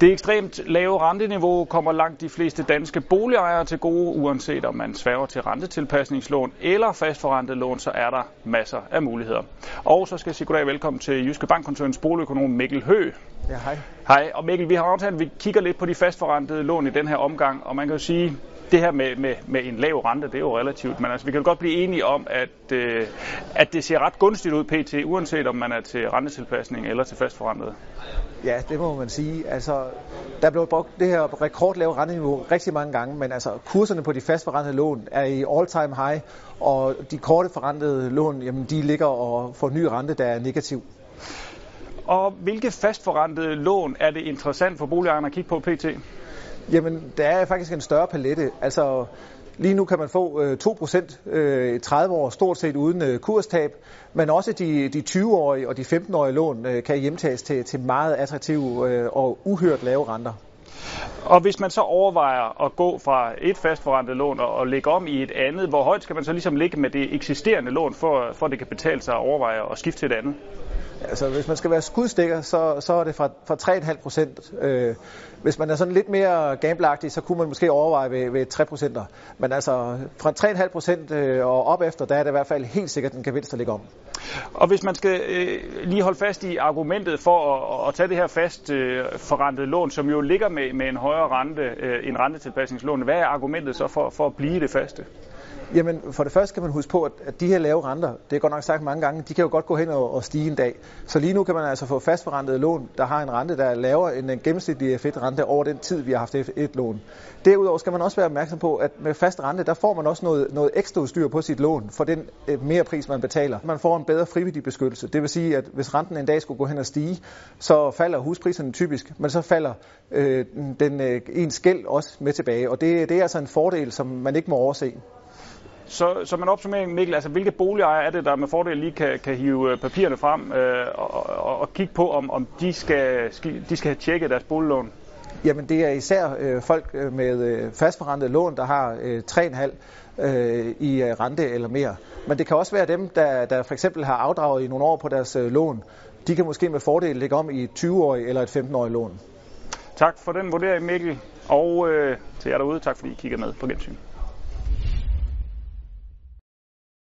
Det ekstremt lave renteniveau kommer langt de fleste danske boligejere til gode, uanset om man sværger til rentetilpasningslån eller fastforrentet lån, så er der masser af muligheder. Og så skal jeg sige goddag velkommen til Jyske Bankkoncernens boligøkonom Mikkel Hø. Ja, hej. Hej, og Mikkel, vi har aftalt, at vi kigger lidt på de fastforrentede lån i den her omgang, og man kan jo sige, det her med, med, med en lav rente, det er jo relativt, men altså, vi kan jo godt blive enige om, at, øh, at det ser ret gunstigt ud pt, uanset om man er til rentetilpasning eller til fastforrentet. Ja, det må man sige. Altså, der blev brugt det her rekordlave renteniveau rigtig mange gange, men altså, kurserne på de fastforrentede lån er i all-time high, og de korte forrentede lån, jamen, de ligger og får ny rente, der er negativ. Og hvilke fastforrentede lån er det interessant for boligejerne at kigge på pt? Jamen, der er faktisk en større palette. Altså, lige nu kan man få øh, 2% øh, i 30 år stort set uden øh, kurstab, men også de, de 20-årige og de 15-årige lån øh, kan hjemtages til, til meget attraktive øh, og uhørt lave renter. Og hvis man så overvejer at gå fra et fastforrentet lån og, og lægge om i et andet, hvor højt skal man så ligesom ligge med det eksisterende lån, for, for at det kan betale sig at overveje at skifte til et andet? Altså, hvis man skal være skudstikker, så, så er det fra, fra 3,5 procent. Øh, hvis man er sådan lidt mere gambleragtig, så kunne man måske overveje ved, ved 3 procenter. Men altså, fra 3,5 procent øh, og op efter, der er det i hvert fald helt sikkert en gevinst at ligge om. Og hvis man skal øh, lige holde fast i argumentet for at, at tage det her fast øh, forrentede lån, som jo ligger med, med en højere rente øh, end rentetilpasningslån, hvad er argumentet så for, for at blive det faste? Jamen, for det første kan man huske på, at de her lave renter, det er godt nok sagt mange gange, de kan jo godt gå hen og, og stige en dag. Så lige nu kan man altså få fastforrentet lån, der har en rente, der er lavere end den gennemsnitlige F1-rente over den tid, vi har haft F1-lån. Derudover skal man også være opmærksom på, at med fast rente, der får man også noget, noget ekstra udstyr på sit lån for den øh, mere pris, man betaler. Man får en bedre frivillig beskyttelse. Det vil sige, at hvis renten en dag skulle gå hen og stige, så falder huspriserne typisk, men så falder øh, den øh, ens gæld også med tilbage. Og det, det er altså en fordel, som man ikke må overse. Så, så man opsummerer, Mikkel, altså hvilke boligejere er det, der med fordel lige kan, kan hive øh, papirerne frem øh, og, og, og kigge på, om, om de, skal, de skal have tjekket deres boliglån? Jamen det er især øh, folk øh, med øh, fastforrentet lån, der har øh, 3,5 øh, i øh, rente eller mere. Men det kan også være dem, der, der for eksempel har afdraget i nogle år på deres øh, lån. De kan måske med fordel lægge om i et 20-årig eller et 15-årig lån. Tak for den vurdering, Mikkel. Og øh, til jer derude, tak fordi I kigger med på gensyn.